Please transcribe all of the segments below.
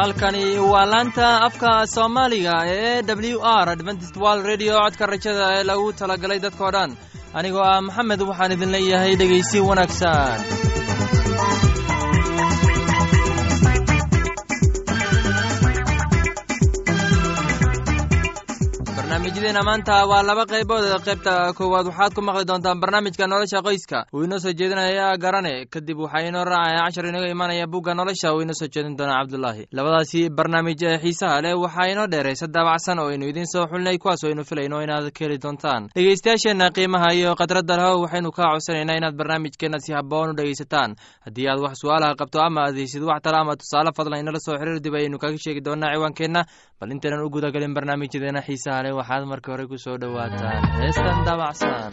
halkani waa laanta afka soomaaliga ee w r adventist wald redio codka rajada ee lagu talagalay dadkoo dhan. Anigoo ah maxamed waxaan idin leeyahay dhegaysi wanaagsan barnaamijyadeena maanta waa laba qaybood qaybta koowaad. Waxaad ku maqli doontaan barnaamijka nolosha qoyska. Uu inoo soo jeedinaya garane. Kadib waxaa inoo raacaya cashar inaga imanaya bugga nolosha. Uu inoo soo jeedin doona cabdulaahi labadaasi barnaamij ee xiisaha leh waxaa inoo dheeraysa daabacsan oo aynu idiin soo xulinay kuwaas aynu filayno inaad ka heli doontaan. Dhegeystayaasheenna qiimaha iyo khadradda lahow waxaynu kaa codsanaynaa inaad barnaamijkeenna si haboon u dhegaysataan. Haddii aad wax su'aalaha qabto ama aad heysid wax tala ama tusaale fadlan inala soo xiriir dib ayaynu kaga sheegi doonaa ciwaankeenna. Bal intaynan u gudagelin barnaamijyadeena xiisaha leh waxaad marka hore ku soo dhowaataan heestan daabacsan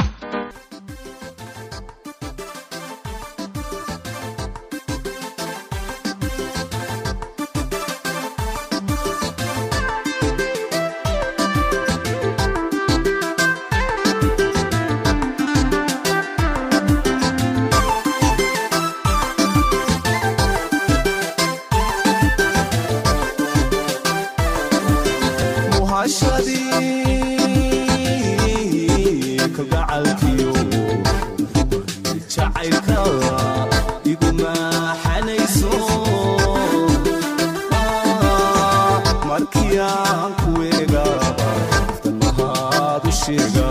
yaan kueegaba ifta mahad u sheega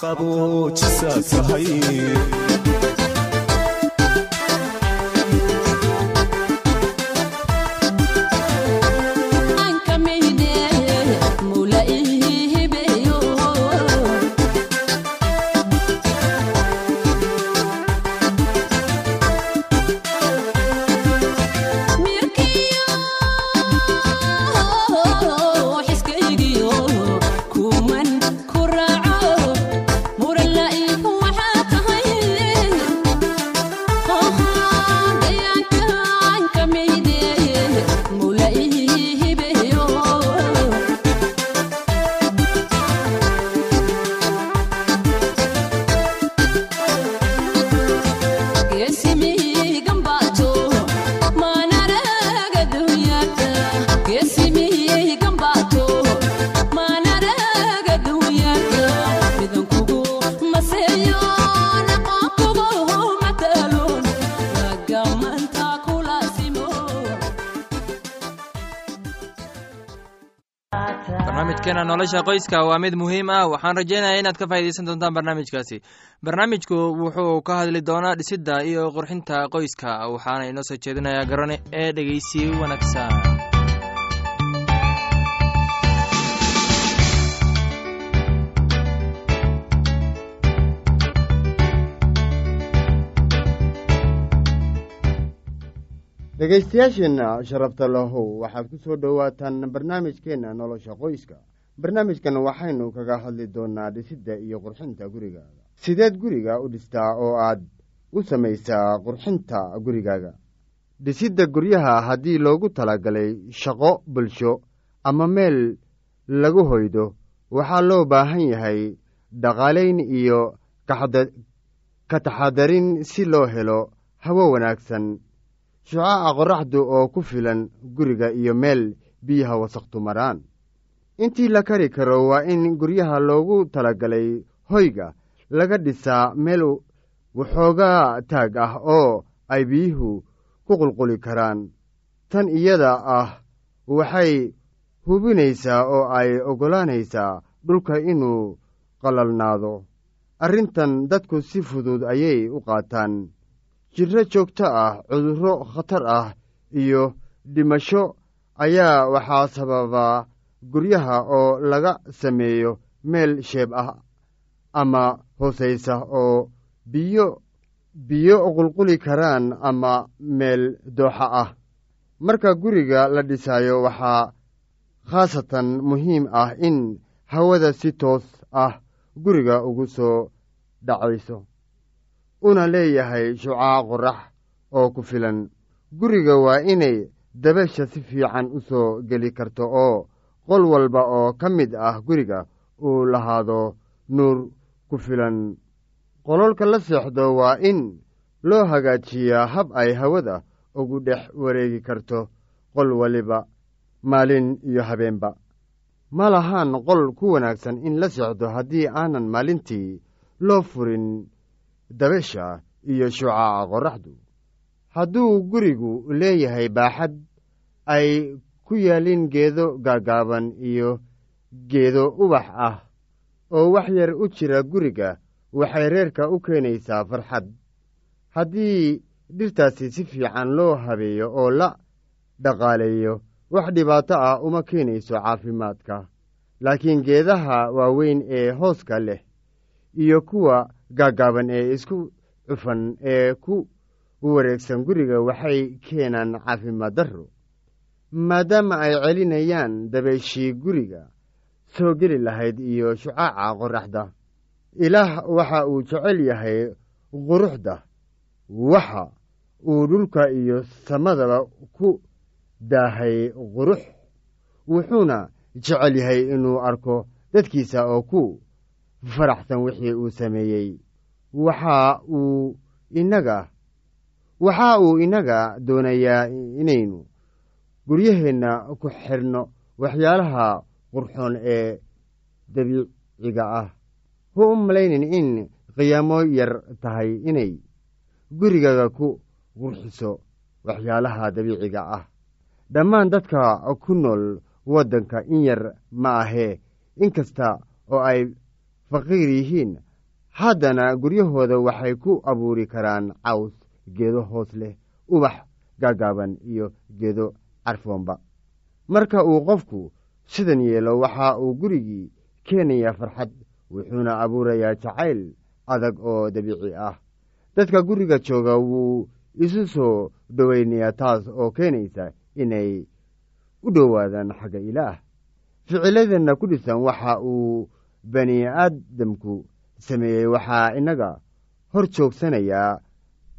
qabo jisaas ahay barnaamijkeena nolosha qoyska waa mid muhiim ah. Waxaan rajeynaya inaad ka faa'iidaysan doontaan barnaamijkaasi. Barnaamijku wuxuu ka hadli doonaa dhisidda iyo qurxinta qoyska waxaana inoo soo jeedinayaa garane ee dhegeysi wanaagsan. Dhegaystayaasheenna sharafta lahow waxaad ku soo dhowaataan barnaamijkeenna nolosha qoyska barnaamijkan waxaynu kaga hadli doonaa dhisidda iyo qurxinta gurigaaga. Sideed guriga u dhistaa oo aad u samaysaa qurxinta gurigaaga. Dhisidda guryaha haddii loogu talagalay shaqo bulsho ama meel lagu hoydo waxaa loo baahan yahay dhaqaalayn iyo ka taxadarin si loo helo hawo wanaagsan shucaaca qorraxdu oo ku filan guriga iyo meel biyaha wasaqtu maraan intii la kari karo waa in guryaha loogu talagalay hoyga laga dhisaa meel waxoogaa taag ah oo ay biyuhu ku qulquli karaan. Tan iyada ah waxay hubinaysaa oo ay oggolaanaysaa dhulka inuu qalalnaado arrintan dadku si fudud ayay u qaataan. Jirro joogto ah cudurro khatar ah iyo dhimasho ayaa waxaa sababaa guryaha oo laga sameeyo meel sheeb ah ama hoosaysa oo biyo biyo qulquli karaan ama meel dooxa ah. Marka guriga la dhisaayo waxaa khaasatan muhiim ah in hawada si toos ah guriga ugu soo dhacayso una leeyahay shucaac qorax oo ku filan. Guriga waa inay dabeesha si fiican u soo geli karto oo qol walba oo ka mid ah guriga uu lahaado nuur ku filan. Qololka la seexdo waa in loo hagaajiyaa hab ay hawada ugu dhex wareegi karto qol waliba maalin iyo habeenba. Ma lahaan qol ku wanaagsan in la seexdo haddii aanan maalintii loo furin dabeesha iyo shucaaca qorraxdu. Hadduu gurigu leeyahay baaxad ay ku yaalin geedo gaagaaban iyo geedo ubax ah oo wax yar u jira guriga waxay reerka u keenaysaa farxad. Haddii dhirtaasi si fiican loo habeeyo oo la dhaqaaleeyo wax dhibaato ah uma keenayso caafimaadka. Laakiin geedaha waaweyn ee hooska leh iyo kuwa gaagaaban ee isku cufan ee ku wareegsan guriga waxay keenaan caafimaad darro maadaama ay celinayaan dabayshii guriga soo geli lahayd iyo shucaaca qorraxda. Ilaah waxa uu jecel yahay quruxda waxa uu dhulka iyo samadaba ku daahay qurux wuxuuna jecel yahay inuu arko dadkiisa oo ku faraxsan wixii uu sameeyey. Waxa uu inaga waxa uu inaga doonayaa inaynu guryaheenna ku xidhno waxyaalaha qurxoon ee dabiiciga ah. Hu u malaynin in qiyaamo yar tahay inay gurigaga ku qurxiso waxyaalaha dabiiciga ah. Dhammaan dadka ku nool waddanka in yar ma ahee inkasta oo ay faqiir yihiin haddana guryahooda waxay ku abuuri karaan caws geedo hoos leh ubax gaagaaban iyo geedo carfoonba marka uu qofku sidan yeelo waxa uu gurigii keenayaa farxad wuxuuna abuurayaa jacayl adag oo dabiici ah. Dadka guriga jooga wuu isu soo dhoweynayaa taas oo keenaysa inay u dhowaadaan xagga ilaah. Ficiladeenna ku dhisan waxa uu bani aadamku sameeyey waxaa innaga hor joogsanayaa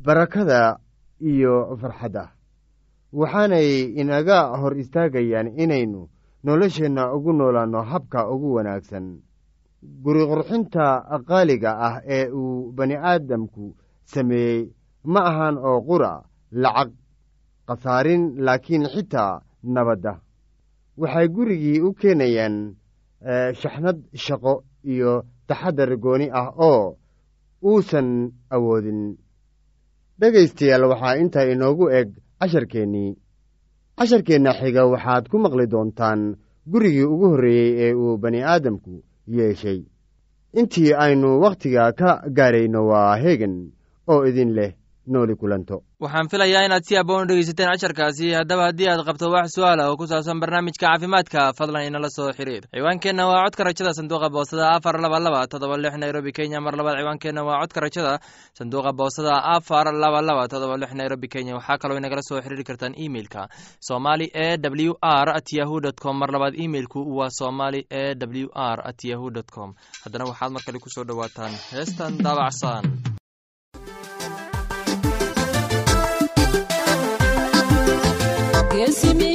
barakada iyo farxadda waxaanay inaga hor istaagayaan inaynu nolosheenna ugu noolaanno habka ugu wanaagsan. Guri qurxinta qaaliga ah ee uu bani aadamku sameeyey ma ahan oo qura lacag khasaarin laakiin xitaa nabadda. Waxay gurigii u keenayaan shaxnad shaqo iyo taxadar gooni ah oo uusan awoodin. Dhegaystayaal waxaa intaa inoogu eg casharkeennii casharkeenna xiga waxaad ku maqli doontaan gurigii ugu horreeyey ee uu bani aadamku yeeshay. Intii aynu wakhtiga ka gaarayno waa heegan oo idin leh nooli kulanto. Waxaan filayaa inaad si aboon u dhegeysateen casharkaasi. Haddaba haddii aad qabto wax su'aal ah oo ku saabsan barnaamijka caafimaadka fadlan inala soo xiriir. Ciwaankeenna waa codka rajada sanduuqa boosada afar laba laba todoba lix nairobi kenya. Mar labaad ciwaankeenna waa codka rajada sanduuqa boosada afar laba laba todoba lix nairobi kenya. Waxaa kaloo inagala soo xiriiri kartaan emeilka somali e w r at yahu dt com. Mar labaad emeilku waa somali e w r at yahu dt com. Haddana waxaad mar kale ku soo dhowaataan heestan daabacsan Simi.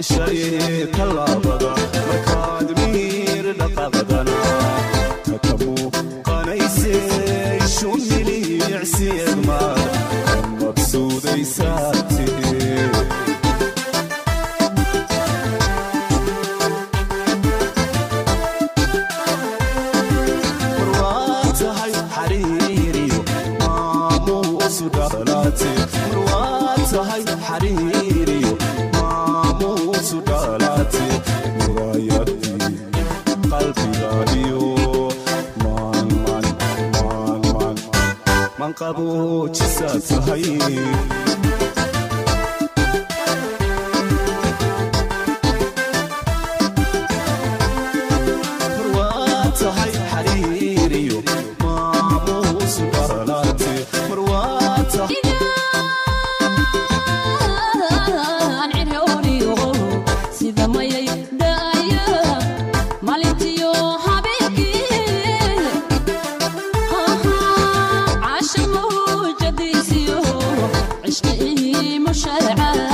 bishaye talaabada markaad tahay مش قيمه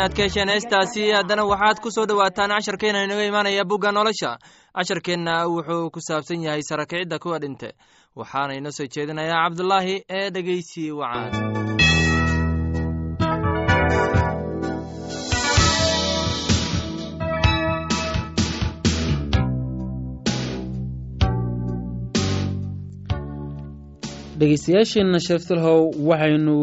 inaad ka hesheen heestaasi haddana waxaad ku soo dhowaataan casharkeenna inaga imaanaya bugga nolosha. Casharkeenna wuxuu ku saabsan yahay sarakicidda kuwa dhinte. Waxaana inoo soo jeedinayaa cabdulaahi ee dhegeysi wacaan. Dhegeystayaasheenna sheeftalhow waxaynu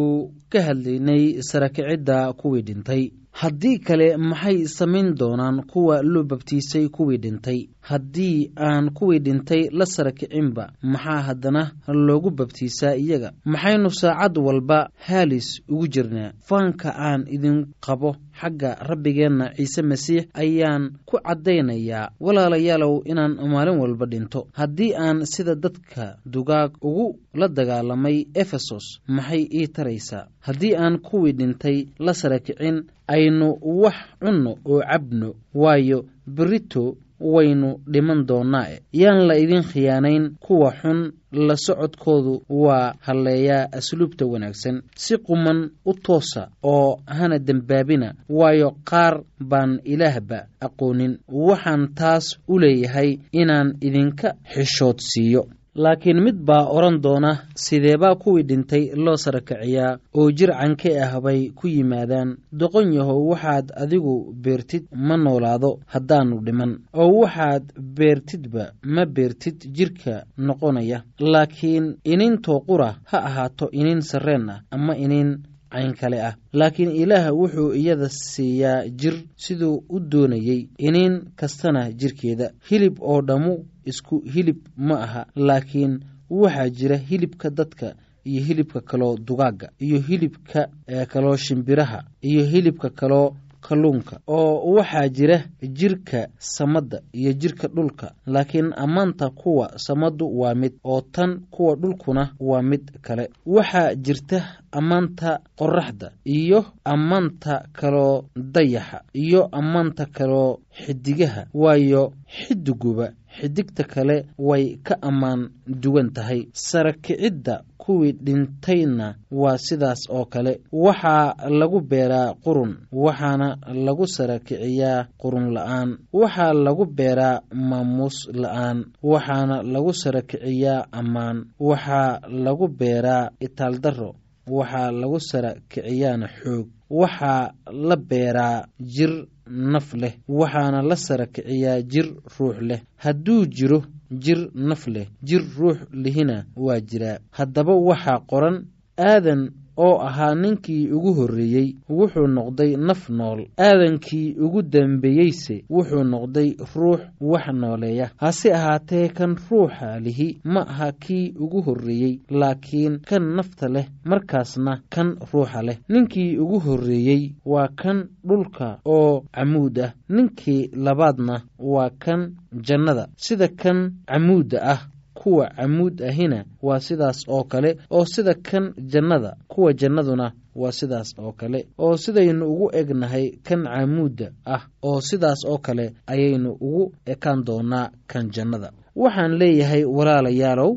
ka hadlaynay sarakicidda kuwii dhintay haddii kale maxay samayn doonaan kuwa loo babtiisay kuwii dhintay? Haddii aan kuwii dhintay la sarakicinba maxaa haddana loogu babtiisaa iyaga? Maxaynu saacad walba haalis ugu jirnaa? Faanka aan idin qabo xagga rabbigeenna ciise masiix ayaan ku caddaynayaa walaalayaalow inaan maalin walba dhinto. Haddii aan sida dadka dugaag ugu la dagaalamay efesos maxay ii taraysaa? Haddii aan kuwii dhintay la sarakicin aynu wax cunno oo cabno waayo berito waynu dhiman doonnaae yaan la idin khiyaanayn kuwa xun la socodkoodu waa halleeyaa asluubta wanaagsan. Si quman u toosa oo hana dembaabina waayo qaar baan ilaahba aqoonin. Waxaan taas u leeyahay inaan idinka xishood siiyo laakiin mid baa odhan doona sideebaa kuwii dhintay loo sarakiciyaa oo jir canke ah bay ku yimaadaan. Doqon yahow waxaad adigu beertid ma noolaado haddaannu dhiman. Oo waxaad beertidba ma beertid jidhka noqonaya. Laakiin inintoo qura ha ahaato inin sarreen ah ama inin cayn kale ah. Laakiin ilaah wuxuu iyada siiyaa jir siduu u doonayey iniin kastana jirkeeda. Hilib oo dhammu isku hilib ma aha laakiin waxaa jira hilibka dadka iyo hilibka kaloo dugaagga iyo hilibka kaloo shimbiraha iyo hilibka kaloo kalluunka oo waxaa jira jirka samadda iyo jirka dhulka. Laakiin ammaanta kuwa samaddu waa mid oo tan kuwa dhulkuna waa mid kale. Waxaa jirta ammaanta qoraxda iyo ammaanta kaloo dayaxa iyo ammaanta kaloo xidigaha waayo xidiguba xidigta kale way ka ammaan duwan tahay. Sarakicidda kuwii dhintayna waa sidaas oo kale. Waxaa lagu beeraa qurun waxaana lagu sarakiciyaa qurun la'aan. Waxaa lagu beeraa maamuus la'aan waxaana lagu sarakiciyaa ammaan. Waxaa lagu beeraa itaaldarro waxaa lagu sarakiciyaana xoog. Waxaa la beeraa jir naf leh waxaana la sarakiciyaa jir ruux leh. Hadduu jiro jir naf leh jir ruux lihina waa jiraa. Haddaba waxaa qoran aadan oo ahaa ninkii ugu horreeyey wuxuu noqday naf nool. Aadankii ugu dambeeyeyse wuxuu noqday ruux wax nooleeya. Hase ahaatee kan ruuxa lihi ma aha kii ugu horreeyey laakiin kan nafta leh markaasna kan ruuxa leh. Ninkii ugu horreeyey waa kan dhulka oo camuud ah. Ninkii labaadna waa kan jannada. Sida kan camuudda ah kuwa camuud ahina waa sidaas oo kale oo sida kan jannada kuwa jannaduna waa sidaas oo kale oo sidaynu ugu egnahay kan camuudda ah oo sidaas oo kale ayaynu ugu ekaan doonaa kan jannada. Waxaan leeyahay walaalayaalow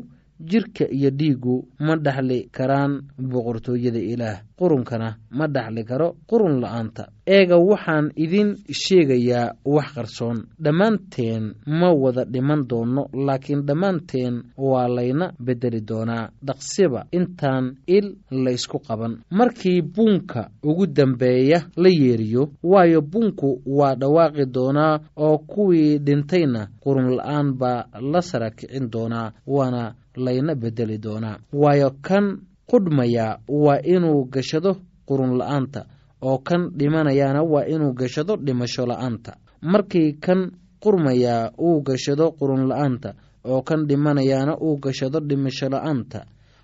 jirka iyo dhiiggu ma dhaxli karaan boqortooyada ilaah. Qurunkana ma dhaxli karo qurun la'aanta. Eega waxaan idin sheegayaa wax qarsoon. Dhammaanteen ma wada dhiman doonno laakiin dhammaanteen waa layna beddeli doonaa. Dhaqsiba intaan il laysku qaban. Markii buunka ugu dambeeya la yeeriyo waayo buunku waa dhawaaqi doonaa oo kuwii dhintayna qurun la'aan baa la sarakicin doonaa waana layna beddeli doonaa waayo kan qudhmaya waa inuu gashado qurun la'aanta oo kan dhimanayaana waa inuu gashado dhimasho la'aanta. Markii kan qurmayaa uu gashado qurun la'aanta oo kan dhimanayaana uu gashado dhimasho la'aanta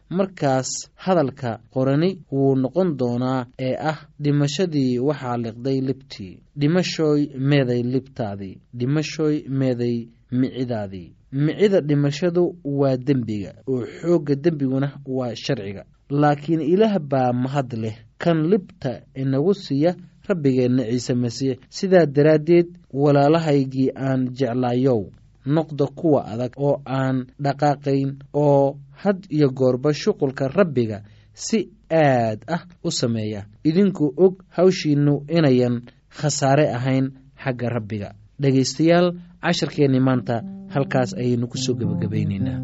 markaas hadalka qorani wuu noqon doonaa ee ah dhimashadii waxaa liqday libtii. Dhimashooy meeday libtaadii. Dhimashooy meeday micidaadii micida dhimashadu waa dembiga oo xoogga dembiguna waa sharciga. Laakiin ilaah baa mahad leh kan libta inagu siiya rabbigeenna ciise masiix. Sidaa daraaddeed walaalahaygii aan jeclaayow noqda kuwa adag oo aan dhaqaaqayn oo had iyo goorba shuqulka rabbiga si aad ah u sameeya. Idinkuu og hawshiinnu inayan khasaare ahayn xagga rabbiga. Dhegaystayaal casharkeenni maanta halkaas ayaynu ku soo gebagabaynaynaa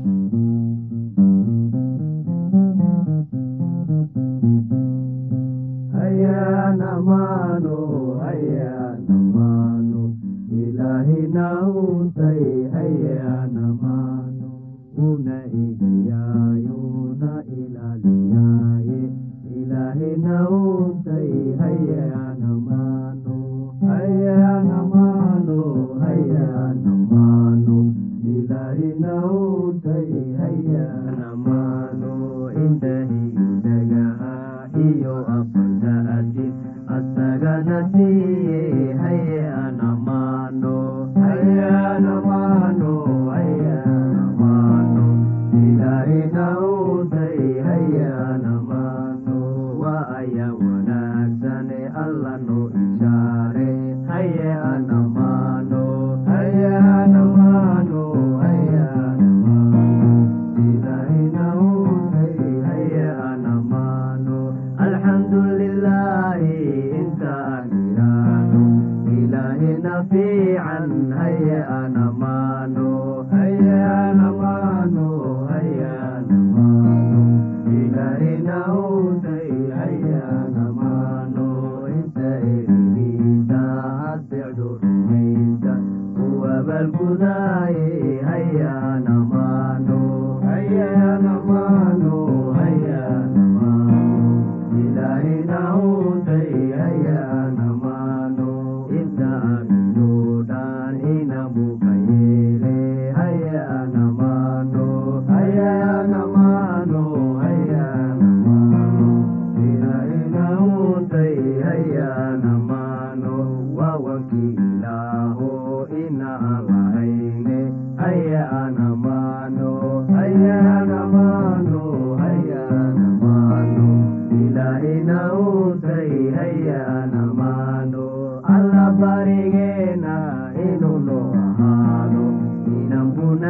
هنا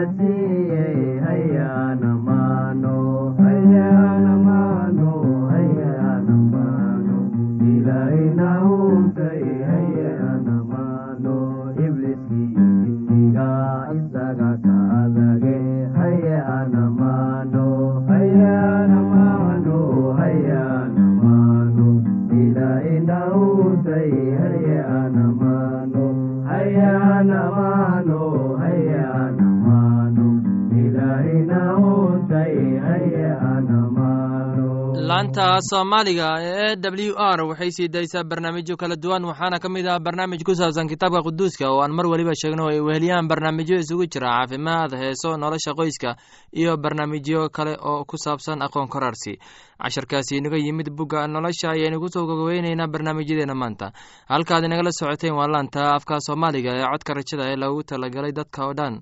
laanta soomaaliga ee w r waxay sii daysaa barnaamijyo kala duwan waxaana ka mid ah barnaamij ku saabsan kitaabka quduuska oo aan mar weliba sheegno ay weheliyaan barnaamijyo isugu jira caafimaad heeso nolosha qoyska iyo barnaamijyo kale oo ku saabsan aqoon korarsi. Casharkaasi inaga yimid bugga nolosha ayaynu ku soo gogoweyneynaa barnaamijyadeena maanta. Halkaad inagala socoteen waa laanta afka soomaaliga ee codka rajada ee loogu talagalay dadka oo dhan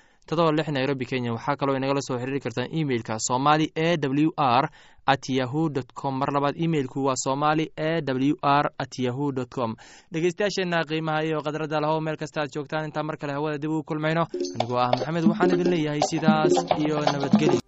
todoba lix nairobi kenya. Waxaa kaloo inagala soo xiriiri kartaan emeilka somali e w r at yahu dt com. Mar labaad emeilku waa somali e w r at yahu dt com. Dhegeystayaasheenna qiimaha iyo khadradda lahow meel kasta ad joogtaan. Intaa mar kale hawada dib ugu kulmayno anigoo ah maxamed waxaan idin leeyahay sidaas iyo nabadgeli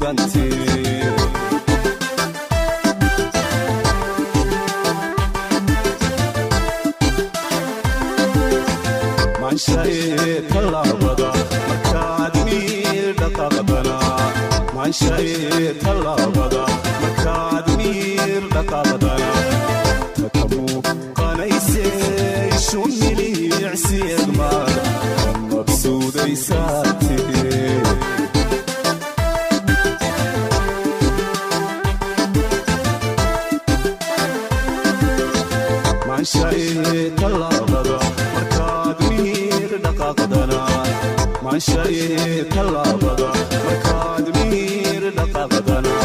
ammaanteedii maanshae tallaabada markaad miir dhaqaaqdana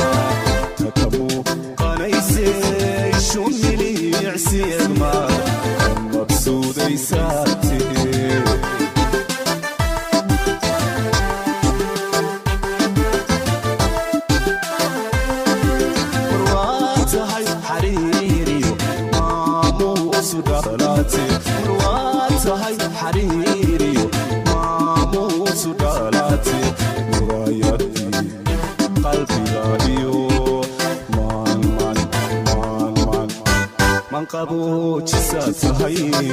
maan